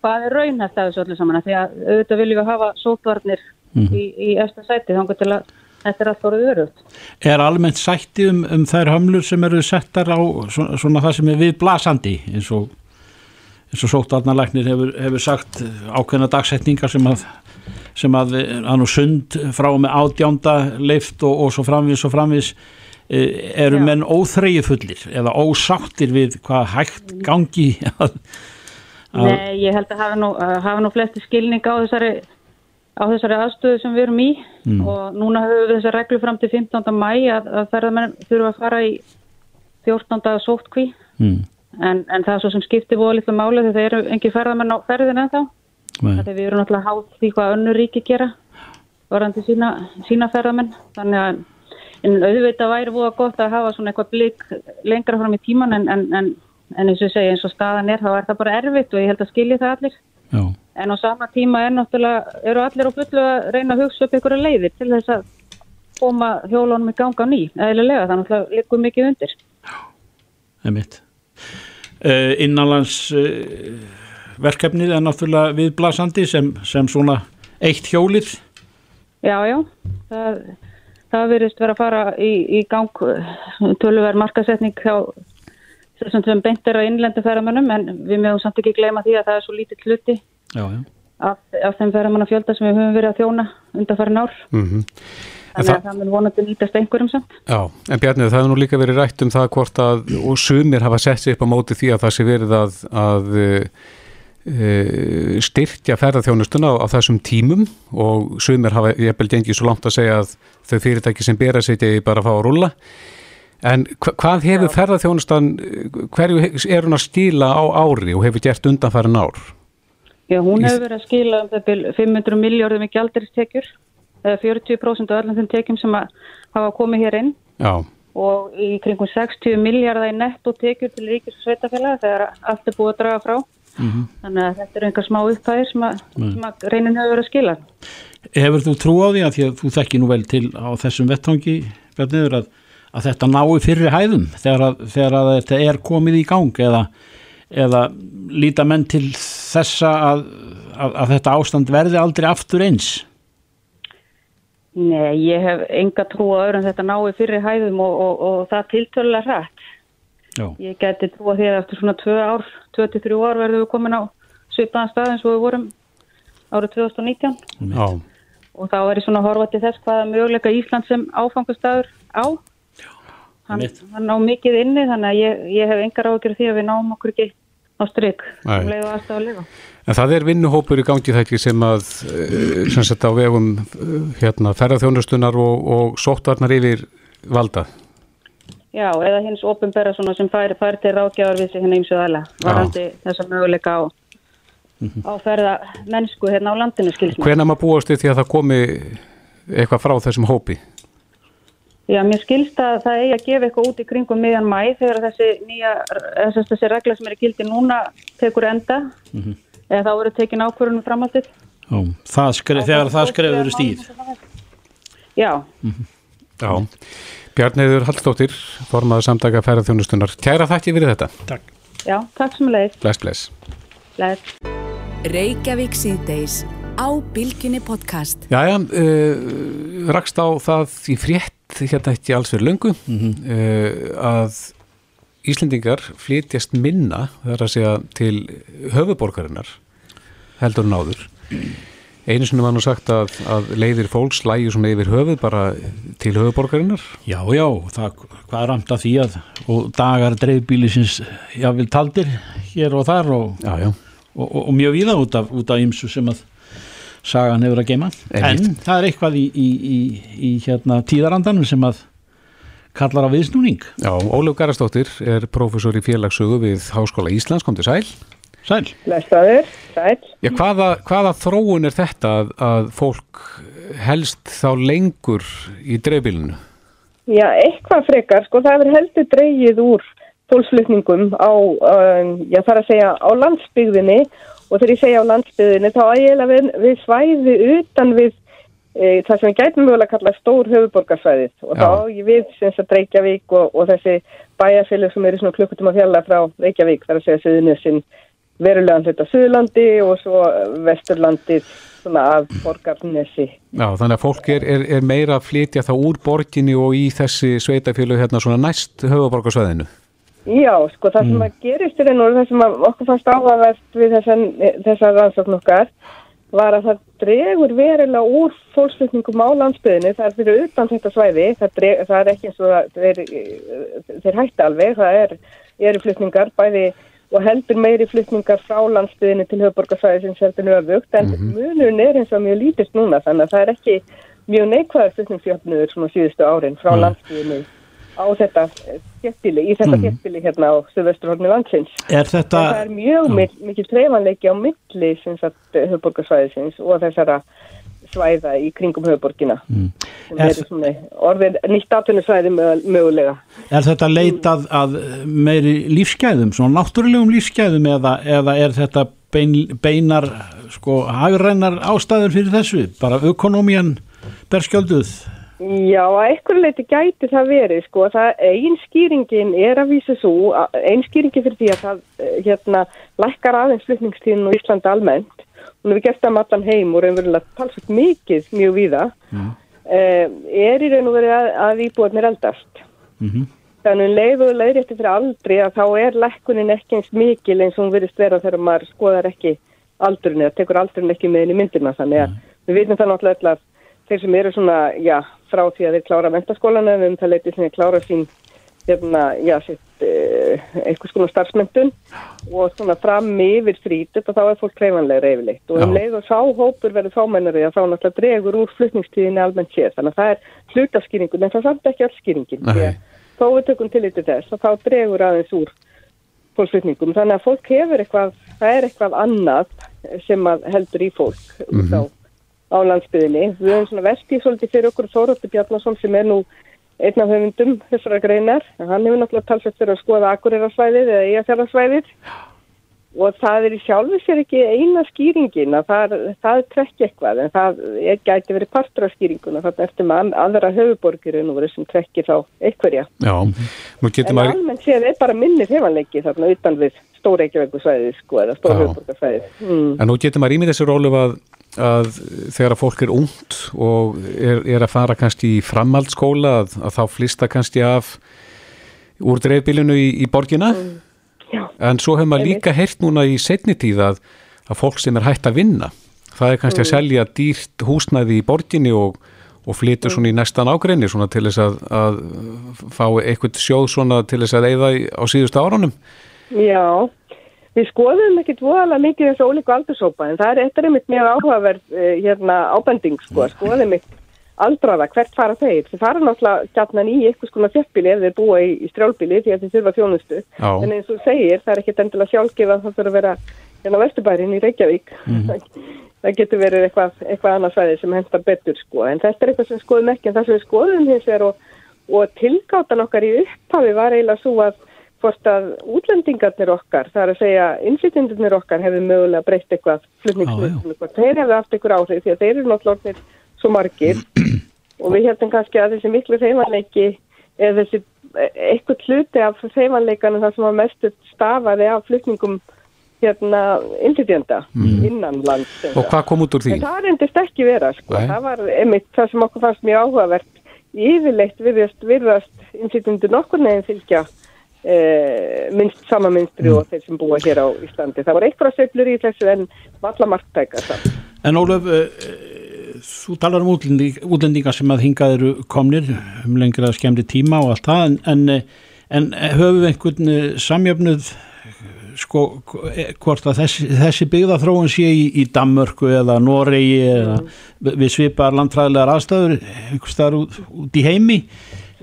hvað er raunhæft af þessu öllu saman því að auðvitað viljum við hafa sótvarnir í, í eftir sæti þannig til að þetta er allt orðið örugt. Er almennt sætti um, um þær hömlur sem eru settar á svona, svona það sem er við blasandi eins og, eins og sóttarnalæknir hefur, hefur sagt ákveðna dagsetningar sem að sem að hann og sund frá með átjánda leift og, og svo framvis og framvis e, eru Já. menn óþreyju fullir eða ósáttir við hvað hægt gangi að, að Nei, ég held að hafa nú, hafa nú flesti skilning á þessari, á þessari aðstöðu sem við erum í og núna höfum við þessar reglu fram til 15. mæ að, að ferðamenn þurfa að fara í 14. sótkví mm, en, en það er svo sem skiptir búið litlu máli þegar það eru engin ferðamenn á ferðin ennþá. Nei, þegar við erum náttúrulega háð því hvað önnur ríki gera varandi sína, sína ferðamenn. Þannig að en auðvitað væri búið gott að hafa svona eitthvað blik lengra fram í tíman en, en, en, en eins og segi eins og staðan er þá er það bara erfitt og ég held að skilji það allir. Já, en á sama tíma er náttúrulega eru allir á fullu að reyna að hugsa upp einhverja leiðir til þess að koma hjólunum í ganga á ný eðlilega þannig að líkum mikið undir. Einmitt. uh, innanlands uh, verkefnið er náttúrulega viðblasandi sem, sem svona eitt hjólið. Já, já, það, það verðist vera að fara í, í gang töluverð markasetning hjá þessum sem beint er á innlendu ferðamönnum en við mögum samt ekki gleyma því að það er svo lítið hluti já, já, af, af þeim ferðamannafjölda sem við höfum verið að þjóna undanfærin ár. Mm Þannig að það mun vonandi nýtast einhverjum samt. Já, en Bjarnið, það hefur nú líka verið rætt um það hvort að, og sumir hafa sett sig upp á móti því að það sé verið að, að uh, styrkja ferðarþjónustuna á, á þessum tímum og sumir hafa, ég bel gengið svo langt að segja að þau fyrirtæki sem bera sig ekki bara að fá að rúlla en hva, hvað hefur ferðarþjónustan hverju er hún að skila á ári og hefur gert undanfærin ár? Já, hún hefur verið að skila um það bil 500 miljardum í gjaldiristekjur 40% af öllum þeim tekjum sem hafa komið hér inn. Já, og í kringum 60 miljardar í netto tekjur til ríkis og sveitafélaga þegar allt er búið að draga frá. Þannig að þetta eru einhver smá upphæðir sem sem að reynin hefur verið að skila. Hefur þú trú á því að því að þú þekki nú vel til á þessum vettvangi Bjarniður að, að þetta nái fyrri hæðum þegar að, þegar að þetta er komið í gang eða, eða líta menn til þessa að, að, að þetta ástand verði aldrei aftur eins Nei, ég hef enga trú á öðrum þetta nái fyrir hæðum og, og, og það tiltölulega hrætt. Já, Ég geti trú að því að eftir svona 2 ár, 2-3 ár verðum við komin á svipaðan stað eins og við vorum árið 2019 já, og þá er ég svona að horfa til þess hvaða möguleika Ísland sem áfangastadur á. Hann, hann ná mikið inni þannig að ég, ég hef engar ágjör því að við náum okkur ekki á stryk Nei. um leið og aðstæða að lifa. En það er vinnuhópur í gangi það ekki sem að eh, sem sett á vegum eh, hérna, ferðarþjónustunar og, og sóttvarnar yfir valda. Já, eða hins ofinbera svona sem fær, fær til ráðgjafar við sig hérna ímsu aðla varandi þessa möguleika á, á ferða mennsku hérna á landinu skilsum. Hvenær maður búast því að það komi eitthvað frá þessum hópi? Já, mér skilst að það eigi að gefa eitthvað út í kringum miðjan mæ þegar þessi nýja, þessi, þessi regla sem er í gildi núna tekur enda eða þá eru tekin ákvörunum framhaldið. Já. Það skref, þegar það skrefur stíð Já, Já. Bjarniður Hallstóttir, formaður samtaka ferðarþjónustunar. Kæra þakki fyrir þetta. Takk já, takk sem leið. Bless, bless. Bless. Reykjavík síðdeis á Bilginni podcast. Jæja, uh, rakst á það í frétt hérna ekki alls fyrir löngu uh, að Íslendingar flytjast minna þar að segja til höfuborgarinnar heldur en áður. Einu sinni var nú sagt að, að leiðir fólks lægi svona yfir höfuð bara til höfuborgarinnar. Já, já, það, hvað er ramt að því að og dagar dreifbílisins jáfnvel taldir hér og þar og, Já, já. og, og, og mjög víða út af, út af ymsu sem að sagan hefur að geima Einmitt. en það er eitthvað í, í, í, í hérna, tíðarandanum sem að kallar á viðsnúning Já, Ólef Garastóttir er prófessor í félagssögu við Háskóla Íslands, kom til sæl. Sæl, Blessaður, sæl. Já, hvaða, hvaða þróun er þetta að, að fólk helst þá lengur í dreifbílinu? Já, eitthvað frekar, sko, það hefur heldur dreigið úr fólksflutningum á, um, já, þar að segja á landsbyggðinni og þegar ég segja á landsbyggðinni þá ægilega við, við svæði utan við e, það sem við gætum mögulega að kalla stór höfuborgarsvæðið og Já. þá ég við sem sagt Reykjavík og, og þessi bæjarfélag sem eru svona klukkutum að fjalla frá Reykjavík, þar að segja Suðunissin verulegan hluta Suðurlandi og svo Vesturlandi svona af borgarnesi. Já, þannig að fólk er, er, er meira að flytja þá úr borginni og í þessi sveitafjölu hérna svona næst höfuborgarsvæðinu. Já, sko, það sem að gerist og veru, það sem okkur fannst áhugavert við þessan, þessar rannsókn okkar var að það dregur verulega úr fólksflutningum á landsbyðinni, það er fyrir utan þetta svæði, það, dreg, það er ekki eins og það, þeir, þeir hætti alveg, það er, eru flutningar bæði og heldur meiri flutningar frá landsbyðinni til höfborgarsvæði sem seldur öfugt, en mm -hmm. munurinn er eins og mjög lítist núna, þannig að það er ekki mjög neikvæður flutningsjöfnuður svona síðustu árin frá mm. landsbyðinni á þetta þéttbíli, í þetta mm. þéttbíli hérna á Suðvesturhorni landsins. Er þetta... En það er mjög mikið, mikið treyfanleiki á milli höfborgarsvæðisins og þessara svæða í kringum höfuborgina mm. er svona, orðin nýtt atvinnusvæði mögulega Er þetta leitað að meiri lífsgæðum, svona náttúrulegum lífsgæðum eða, eða er þetta bein, beinar sko hagrænar ástæður fyrir þessu, bara ökonomían berskjölduð? Já, að einhverju leiti gæti það verið sko, það einskýringin er að vísa svo, einskýringin fyrir því að það hérna lækkar aðeins flutningstíðin og Íslanda almennt hún hefur gert það með allan heim og raunverulega talsvægt mikið mjög víða mm. uh, er í raun og verið að, að íbúðarnir eldast mm -hmm. þannig um leið og leiðrétti fyrir aldri að þá er lekkunin ekki eins mikil eins og hún verist vera þegar maður skoðar ekki aldurinn eða tekur aldurinn ekki með í myndina þannig að mm. við vitum það náttúrulega þeir sem eru svona, já, frá því að þeir klára mentaskólanu um það leiti sem þeir klára sín hérna, já, sitt eh, eitthvað svona starfsmyndun og svona fram yfir frítut og þá er fólk kreifanlega reyfilitt og um leið og sáhópur verður fámennari að þá náttúrulega dregur úr flutningstíðinni almennt sér þannig að það er hlutafskýringun en það samt ekki allskýringin þó við tökum til yttir þess og þá dregur aðeins úr fólksflutningum. Þannig að fólk hefur eitthvað, það er eitthvað annað sem heldur í fólk mm -hmm. Á, landsbyðinni við höfum svona vestið svolítið fyrir okkur Þóróttur Bjarnason sem er nú einn af höfundum þessara greinar. Hann hefur náttúrulega talsett fyrir að skoða akureyrarsvæðið eða eigafjörðarsvæðið og það er í sjálfu sér ekki eina skýringin að það, það trekki eitthvað en það er, gæti verið partur af skýringuna þannig eftir með aðra höfuborgirinn og verið sem trekki þá eitthverja. Já, getur maður... En almennt séð er bara minnir hefanleiki þarna utan við stóreikjaveikursvæðið sko eða stór höfuborgarsvæðið. Mm. En nú getur maður í mig þessu rólu að að þegar að fólk er ungt og er, er að fara kannski í framhaldsskóla að, að þá flista kannski af úr dreifbílinu í, í borgina mm. en svo hefur maður líka heyrt núna í setni tíð að, að fólk sem er hægt að vinna það er kannski mm. að selja dýrt húsnæði í borginni og, og flytur mm. svona í næstan ágreinni svona til þess að, að fá eitthvað sjóð svona til þess að eigða á síðustu árunum Já Við skoðum ekkert voðalega mikið þessu ólíku aldursópa en það er eitthvað einmitt mjög áhugaverð eh, hérna, ábending sko að skoðum einmitt aldraða hvert fara þeir. Þeir fara náttúrulega gætnan í eitthvað skona þjættbíli ef þeir búa í, í strjálbíli því að þeir þurfa þjónustu. Já. En eins og segir það er ekkert endilega sjálfgefa að það þurfa að vera hérna Vesturbærin í Reykjavík. Mm -hmm. það getur verið eitthvað, eitthvað annars væði sem hendar betur sko en þetta er eitthvað sem skoðum ekki en það sem við skoðum hins er og, og tilgáttan okkar í upphafi var eiginlega svo að hvort að útlendingarnir okkar, það er að segja innflytjendurnir okkar hefur mögulega breytt eitthvað flutningsmjöldum, þeir hefur haft eitthvað áhrif því að þeir eru náttúrulega svo margir og við heldum kannski að þessi miklu þeimannleiki eða þessi eitthvað hluti af þeimannleikanum það sem var mestu stafaði af flutningum hérna innflytjenda mm. innan lands. Og hvað kom út úr því? En það reyndist ekki vera sko, Nei. það var einmitt það sem okkur fannst mjög áhugavert yfirleitt virðast, virðast innflytjendur nokkur neginn fylgja minnst sama minnstri mm. og þeir sem búa hér á Íslandi. Það var eitthvað söglur í þessu en valla marktæka það. En Ólaf, uh, þú talar um útlendinga, útlendinga sem að hingað eru komnir um lengra skemmri tíma og allt það en, en, en höfum við einhvern samjöfnuð sko hvort að þessi, þessi byggðarþróun sé í, í Danmörku eða Noregi mm. eða við svipar landfræðilegar aðstæður einhvers staðar út, út í heimi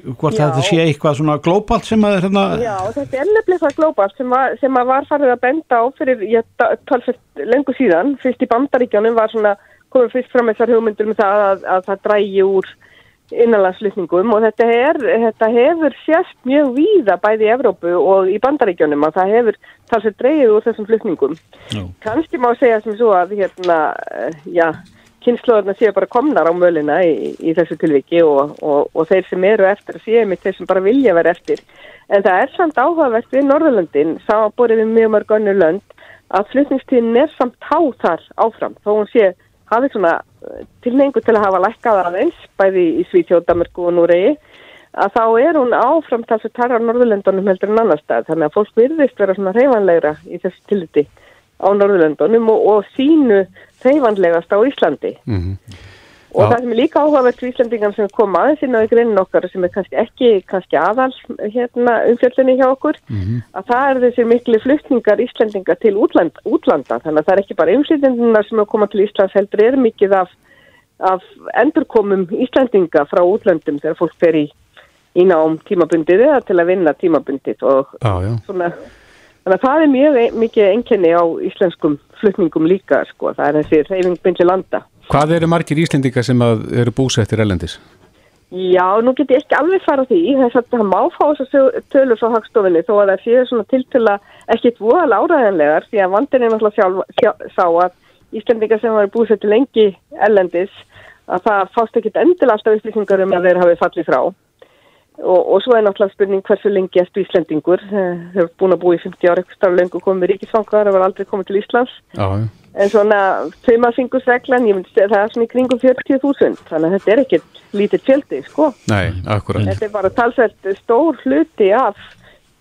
hvort þetta sé eitthvað svona glóbalt sem að hérna... Já, þetta er nefnilega eitthvað glóbalt sem, sem að var farið að benda á fyrir, ég talfest lengur síðan, fyrst í bandaríkjónum var svona, komið fyrst fram þessar hugmyndur með það að, að það drægi úr innanlandsflutningum og þetta, er, þetta hefur sérst mjög víða bæði í Evrópu og í bandaríkjónum að það hefur talsett dreigið úr þessum flutningum. Kanski má segja sem svo að hérna, já kynnslóðurna séu bara komnar á mölina í, í þessu tilviki og, og, og þeir sem eru eftir séu mitt þeir sem bara vilja vera eftir. En það er samt áhugavert við Norðurlöndin, samanborið við mjög mörg önnu lönd, að flutningstíðin er samt tá þar áfram. Þó hún sé, hafið svona eh, tilneingu til að hafa lækkað aðeins, bæði í Svítjóðdamerku og Núrei, að þá er hún áfram þess að tarra Norðurlöndunum heldur en annar stað. Þannig að fólk virðist vera svona reyfanlegra í þessu tilviti á Norðurlöndunum og, og sínu reyfanlegast á Íslandi Mhm. og Já. það sem er líka áhugavert fyrir Íslandingar sem koma aðeins inn á í greinin okkar sem er kannski ekki kannski aðal hérna, umfjöldunni hjá okkur Mhm. að það er þessir miklu flutningar Íslandinga til útland, útlanda þannig að það er ekki bara umfjöldunina sem er að koma til Íslands heldur er mikið af, af endurkomum Íslandinga frá útlöndum þegar fólk fer í, í nám tímabundið eða til að vinna tímabundið og Já, já. svona Þannig að það er mjög mikið einkenni á íslenskum flutningum líka, sko. Það er þessi reyfing byrju landa. Hvað eru margir Íslendinga sem eru búsettir ellendis? Já, nú get ég ekki alveg fara því. Þess að það má fá þess að tölur frá hagstofinni þó að það séu svona tiltöla ekkit voðal áræðanlegar því að vandin er náttúrulega sá að Íslendinga sem var búsettir lengi ellendis að það fást ekkit endil alltaf upplýsingar um að þeir hafi fallið frá. Og, og svo er náttúrulega spurning hversu lengi ertu Íslendingur. Eh, Þeir eru búin að búa í 50 ára eitthvað starf lengur komið ríkisfangar og var aldrei komið til Íslands. Já. En svona tveimarsingusreglan, ég myndi segja það er svona í kringum 40.000, þannig að þetta er ekkert lítið fjöldi, sko. Nei. Þetta er bara talsvert stór hluti af,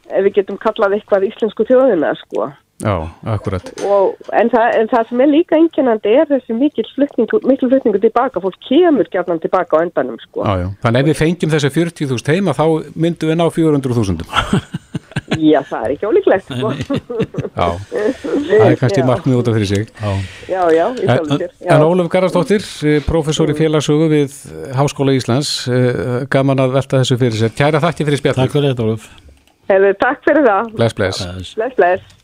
ef við getum kallað eitthvað íslensku þjóðina, sko. Já, akkurat. Og, en, það, en það sem er líka einkennandi er þessi mikil flutningu, mikil flutningu tilbaka, fólk kemur gætnan tilbaka á endanum, sko. Já, já. Þannig ef við fengjum þessi 40.000 heima þá myndum við ná 400.000. Já, það er ekki ólíklegt, sko. Já, það er kannski Já. markmið út af fyrir sig. Já, já, í sjálfum En, sér. Já. en Ólaf Garðarsdóttir, eh, prófessor í félagssögu við Háskóla Íslands, eh, gaman að velta þessu fyrir sér. Kæra þakki fyrir spjall. Takk fyrir þetta, Ólaf. Hefur, takk fyrir það. Bless, bless. Bless, bless.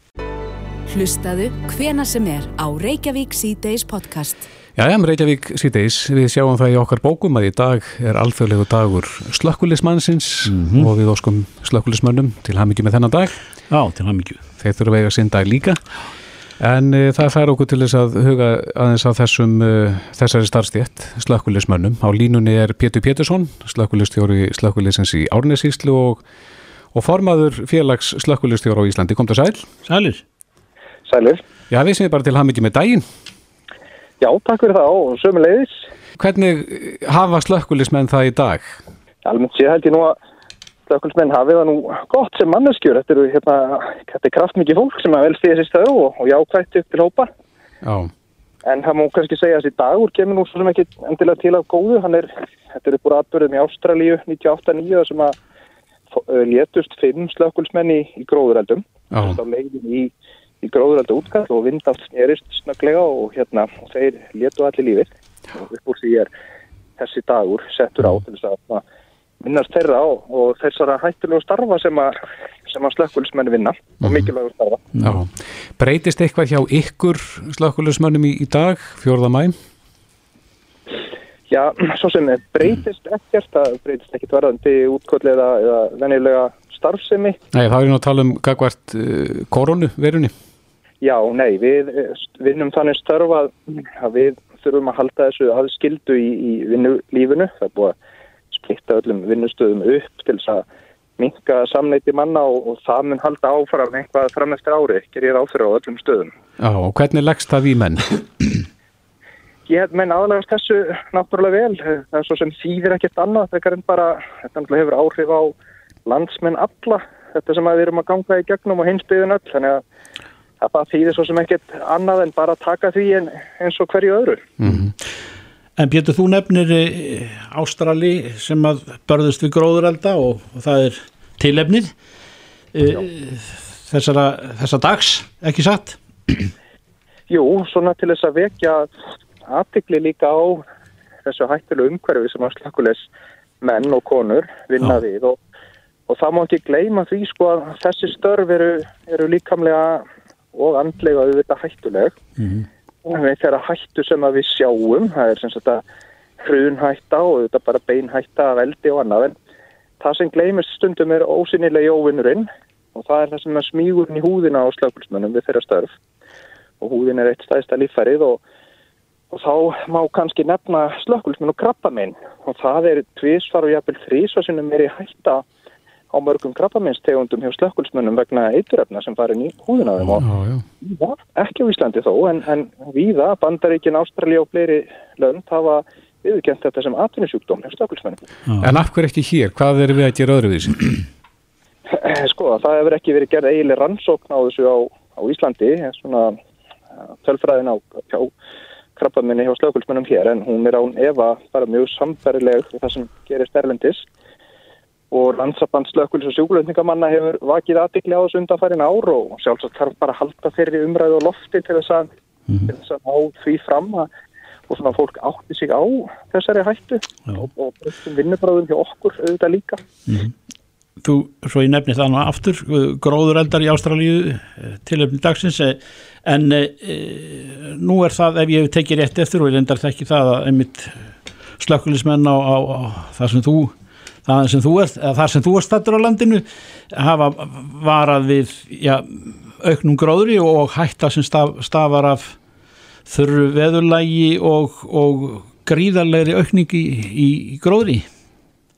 Hlustaðu hvena sem er á Reykjavík C-Days podcast. Já, já, Reykjavík síðdeis, við sjáum það í okkar bókum að í dag er alþjóðlegu dagur slökkulismannsins og við óskum slökkulismönnum til hamingi með þennan dag. Já, til hamingi. Þeir þurfa að eiga sinn dag líka. En uh, það fær okkur til þess að huga aðeins að þessum, uh, þessari starfstétt, slökkulismönnum. Á línunni er Pétur Pétursson, slökkulistjóri slökkulisins í Árnesíslu og, og formaður félags slökkulistjóra á Íslandi. Kom það sæl? Sælir. Sælir. Já, við sem bara til hamingi með daginn. Já, takk fyrir það og sömuleiðis. Hvernig hafa slökkulismenn það í dag? Almennt sé held ég nú að slökkulsmenn hafið það nú gott sem manneskjur. Þetta eru hérna, þetta er kraftmikið fólk sem að velst í þessi stöðu og, og jákvætt upp til hópa. Já. En það má kannski segja að þessi dagur kemur nú svo sem ekki endilega til af góðu. Er, þetta er upp úr atbyrðum í Ástralíu 98-9 sem að uh, létust fimm slökkulsmenn í, í gróðureldum. Já. Á leiðin í, í gróðureldu útkall og vindátt snerist snögglega og hérna og þeir létu allir lífið. Og upp úr því er þessi dagur settur á til þess að svona, minnast þeirra á og þessara hættulegu starfa sem að, sem að slökkulsmenn vinna og mikilvægur starfa. Já. Breytist eitthvað hjá ykkur slökkulismönnum í, í dag, 4. mæ? Já, svo sem breytist ekkert, það breytist ekkert varðandi útkolli eða, eða venjulega starfsemi. Nei, það er nú að tala um gagvart uh, koronu verunni. Já, nei, við eh, vinnum þannig störf að, að við þurfum að halda þessu aðskildu í, í vinnulífinu. Það er búið að splitta öllum vinnustöðum upp til þess að minka samneiti manna og, og það mun halda áfram eitthvað fram eftir ári, gerir áfyrir á öllum stöðum. Já, og hvernig leggst það í menn? Ég menn aðlægast þessu náttúrulega vel. Það er svo sem þýðir ekkert annað. Þegar en bara, þetta hefur áhrif á landsmenn alla. Þetta sem að við erum að ganga í gegnum og hinsbyðin öll. Þannig að, að það þýðir svo sem ekkert annað en bara taka því en, eins og hverju öðru. En Pétur, þú nefnir eh, Ástrali sem að börðust við gróðurelda og, og það er tilefnið eh, þessara, þessa dags, ekki satt? Jú, svona til þess að vekja aðtikli líka á þessu hættulegu umhverfi sem að slökulegs menn og konur vinna Já. við og, og það má ekki gleyma því sko að þessi störf eru, eru líkamlega og andlega auðvitað hættuleg. Og við þeirra hættu sem að við sjáum það er sem sagt að hrunhætta og auðvitað bara beinhætta af eldi og annað en það sem gleymist stundum er ósynilegi óvinnurinn og það er það sem smígurinn í húðina á slökulsmönnum við þeirra störf. Og húðin er eitt stæðsta líffærið og, og þá má kannski nefna slökkulsmenn og krabbaminn og það er tvísvar og jafnvel þrísvar sem er meiri hætta á mörgum krabbaminstegundum hjá slökkulsmennum vegna eituröfna sem farin í húðina á þeim og Já, já. ekki á Íslandi þó en, en víða, Bandaríkin, Ástralja og fleiri lönd hafa viðurkent þetta sem atvinnusjúkdóm hjá slökkulsmennum. En af hverju ekki hér? Hvað erum við að gera öðruvísi? Sko, það hefur ekki verið gerð eiginlega rannsókn á þessu á, á Íslandi, svona tölfræðin á hjá krabbaminni hjá slökulsmennum hér en hún er án Eva bara mjög samfærileg við það sem gerist erlendis og landsaband slökulis og sjúkulöfningamanna hefur vakið aðdikli á þessu undanfærin ár og sjálfsagt þarf bara að halda þeirri umræðu og lofti til þess að, mm. til þess að ná því fram að, og svona fólk átti sig á þessari hættu Já. og, breytum vinnubráðum hjá okkur auðvitað líka. Mm. Þú, svo ég nefni það nú aftur, gróðureldar í Ástralíu tilöfni dagsins en e, nú er það ef ég hef tekið rétt eftir og ég lendar það ekki það að einmitt slökulismenn á, á, á það sem þú það sem þú ert, eða það sem þú ert stættur á landinu hafa varað við já, auknum gróðri og hætta sem staf, stafar af þurru veðurlægi og, og gríðarlegri aukningi í, í gróðri.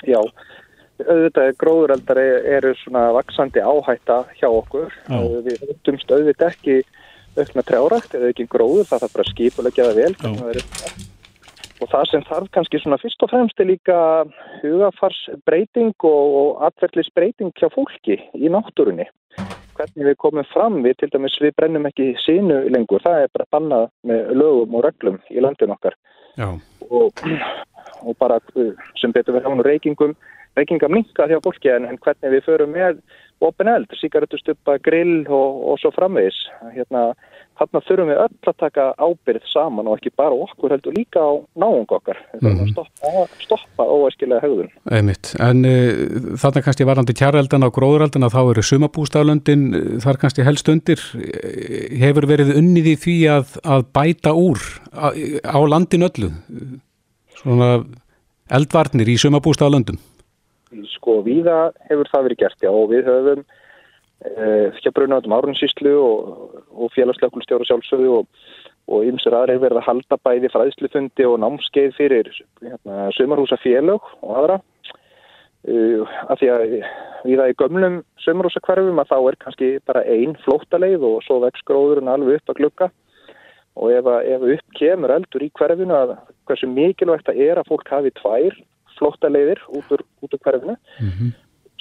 Já, auðvitað gróðureldar eru svona vaksandi áhætta hjá okkur. Já. við höfumst auðvitað ekki aukna trjárækt eða ekki gróður, það þarf bara skipulegjaða vel það er Og það sem þarf kannski svona fyrst og fremst er líka hugafarsbreyting og, og atverðlisbreyting hjá fólki í náttúrunni. Hvernig við komum fram við, til dæmis við brennum ekki sínu lengur, það er bara bannað með lögum og reglum í landin okkar. Og, og bara sem betur við hánu reykingum, reykingar minka hjá fólki en, en hvernig við förum með open eld, síkarötustuppa, grill og, og svo framvegis. Hérna, Þannig að þurfum við öll að taka ábyrð saman og ekki bara okkur heldur líka á náung okkar. Þurfum mm. að stoppa, stoppa óæskilega högðun. Einmitt. En uh, þarna kannski varandi kjæreldan á gróðureldan að þá eru sumabústaflöndin uh, þar kannski helst undir. Hefur verið unnið í því að, að bæta úr á, á landin öllu? Svona eldvarnir í sumabústaflöndum? Sko, viða hefur það verið gert, já, og við höfum hjá Brunavöldum Árunnsíslu og, og félagsleikulstjóru sjálfsögðu og, ymsur aðra hefur verið að halda bæði fræðslufundi og námskeið fyrir hérna, sömarhúsa félög og aðra. Uh, af því að við það í gömlum sömarhúsa hverfum að þá er kannski bara einn flóttaleið og svo vex gróðurinn alveg upp að glukka og ef, ef upp kemur eldur í hverfinu að hversu mikilvægt það er að fólk hafi tvær flóttaleiðir út úr, út úr hverfinu mm -hmm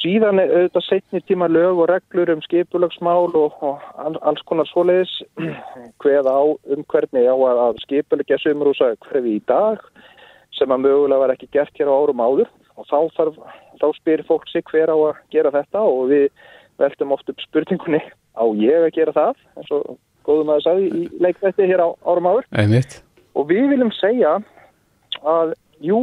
síðan auðvitað setni tíma lög og reglur um skipulagsmál og, og alls konar svoleiðis. Hveð á um hvernig á að, að skipulegja sömurúsa hverfi í dag sem að mögulega var ekki gert hér á árum áður. Og þá, þarf, þá spyrir fólk sig hver á að gera þetta og við veltum oft upp spurningunni á ég að gera það eins og góðum að það sagði í leikvætti hér á árum áður? Einmitt. og við viljum segja að jú,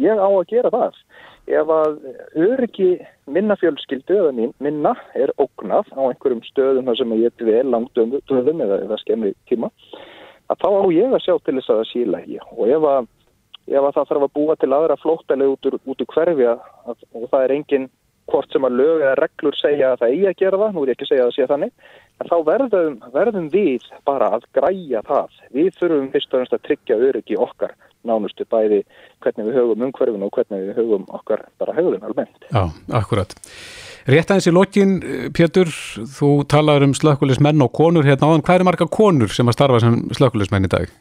ég á að gera það ef að öryggi minna fjölskyldu eða minna er ógnað á einhverjum stöðum sem ég er vel langt döðum eða, eða skemmri tíma að þá á ég að sjá til þess að það síla ekki og ef að, ef að það þarf að búa til aðra flóttaleg út úr, úr hverfi og það er enginn hvort sem að lög eða reglur segja að það eigi að gera það, nú er ég ekki að segja að það sé þannig en þá verðum, verðum við bara að græja það. Við þurfum fyrst og næst að tryggja öryggi okkar nánustu bæði hvernig við höfum umhverfin og hvernig við höfum okkar bara höfum almennt. Já, akkurat. Rétt aðeins í lokin, Pétur, þú talar um slökkulismenn og konur hérna áðan. Hvað er marga konur sem að starfa sem slökkulismenn í dag?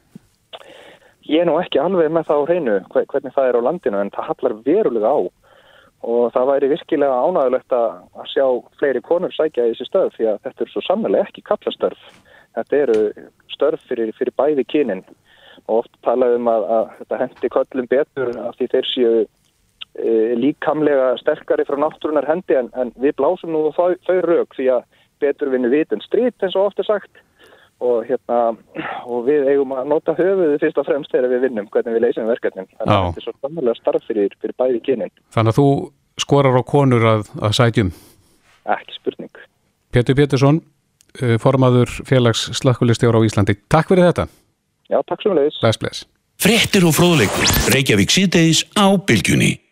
Ég er nú ekki alveg með það á hreinu hvernig það er á landinu en það hallar verulega á og það væri virkilega ánægulegt að sjá fleiri konur sækja í þessi stöð því að þetta er svo sannlega ekki kallastörf. Þetta eru störf fyrir, fyrir bæði kynin oft talaðum að, að þetta hendi köllum betur af því þeir séu e, líkamlega sterkari frá náttúrunar hendi en, en við blásum nú þau, þau rauk því að betur vinnu vitin strít eins og oft er sagt. Og, hérna, og við eigum að nota höfuðu fyrst og fremst þegar við vinnum hvernig við leysum verkefnin. Þannig að þetta er svo samlega starf fyrir, fyrir bæði kynin. Þannig að þú skorar á konur að, að sætjum Ekki spurning. Pétur Pétursson, e, formaður félags slakkulistjóra á Íslandi. Takk fyrir þetta Já, takk svo með leiðis. Bless, bless. Frettir og fróðleikur. Reykjavík síðdeis á Bilgjunni.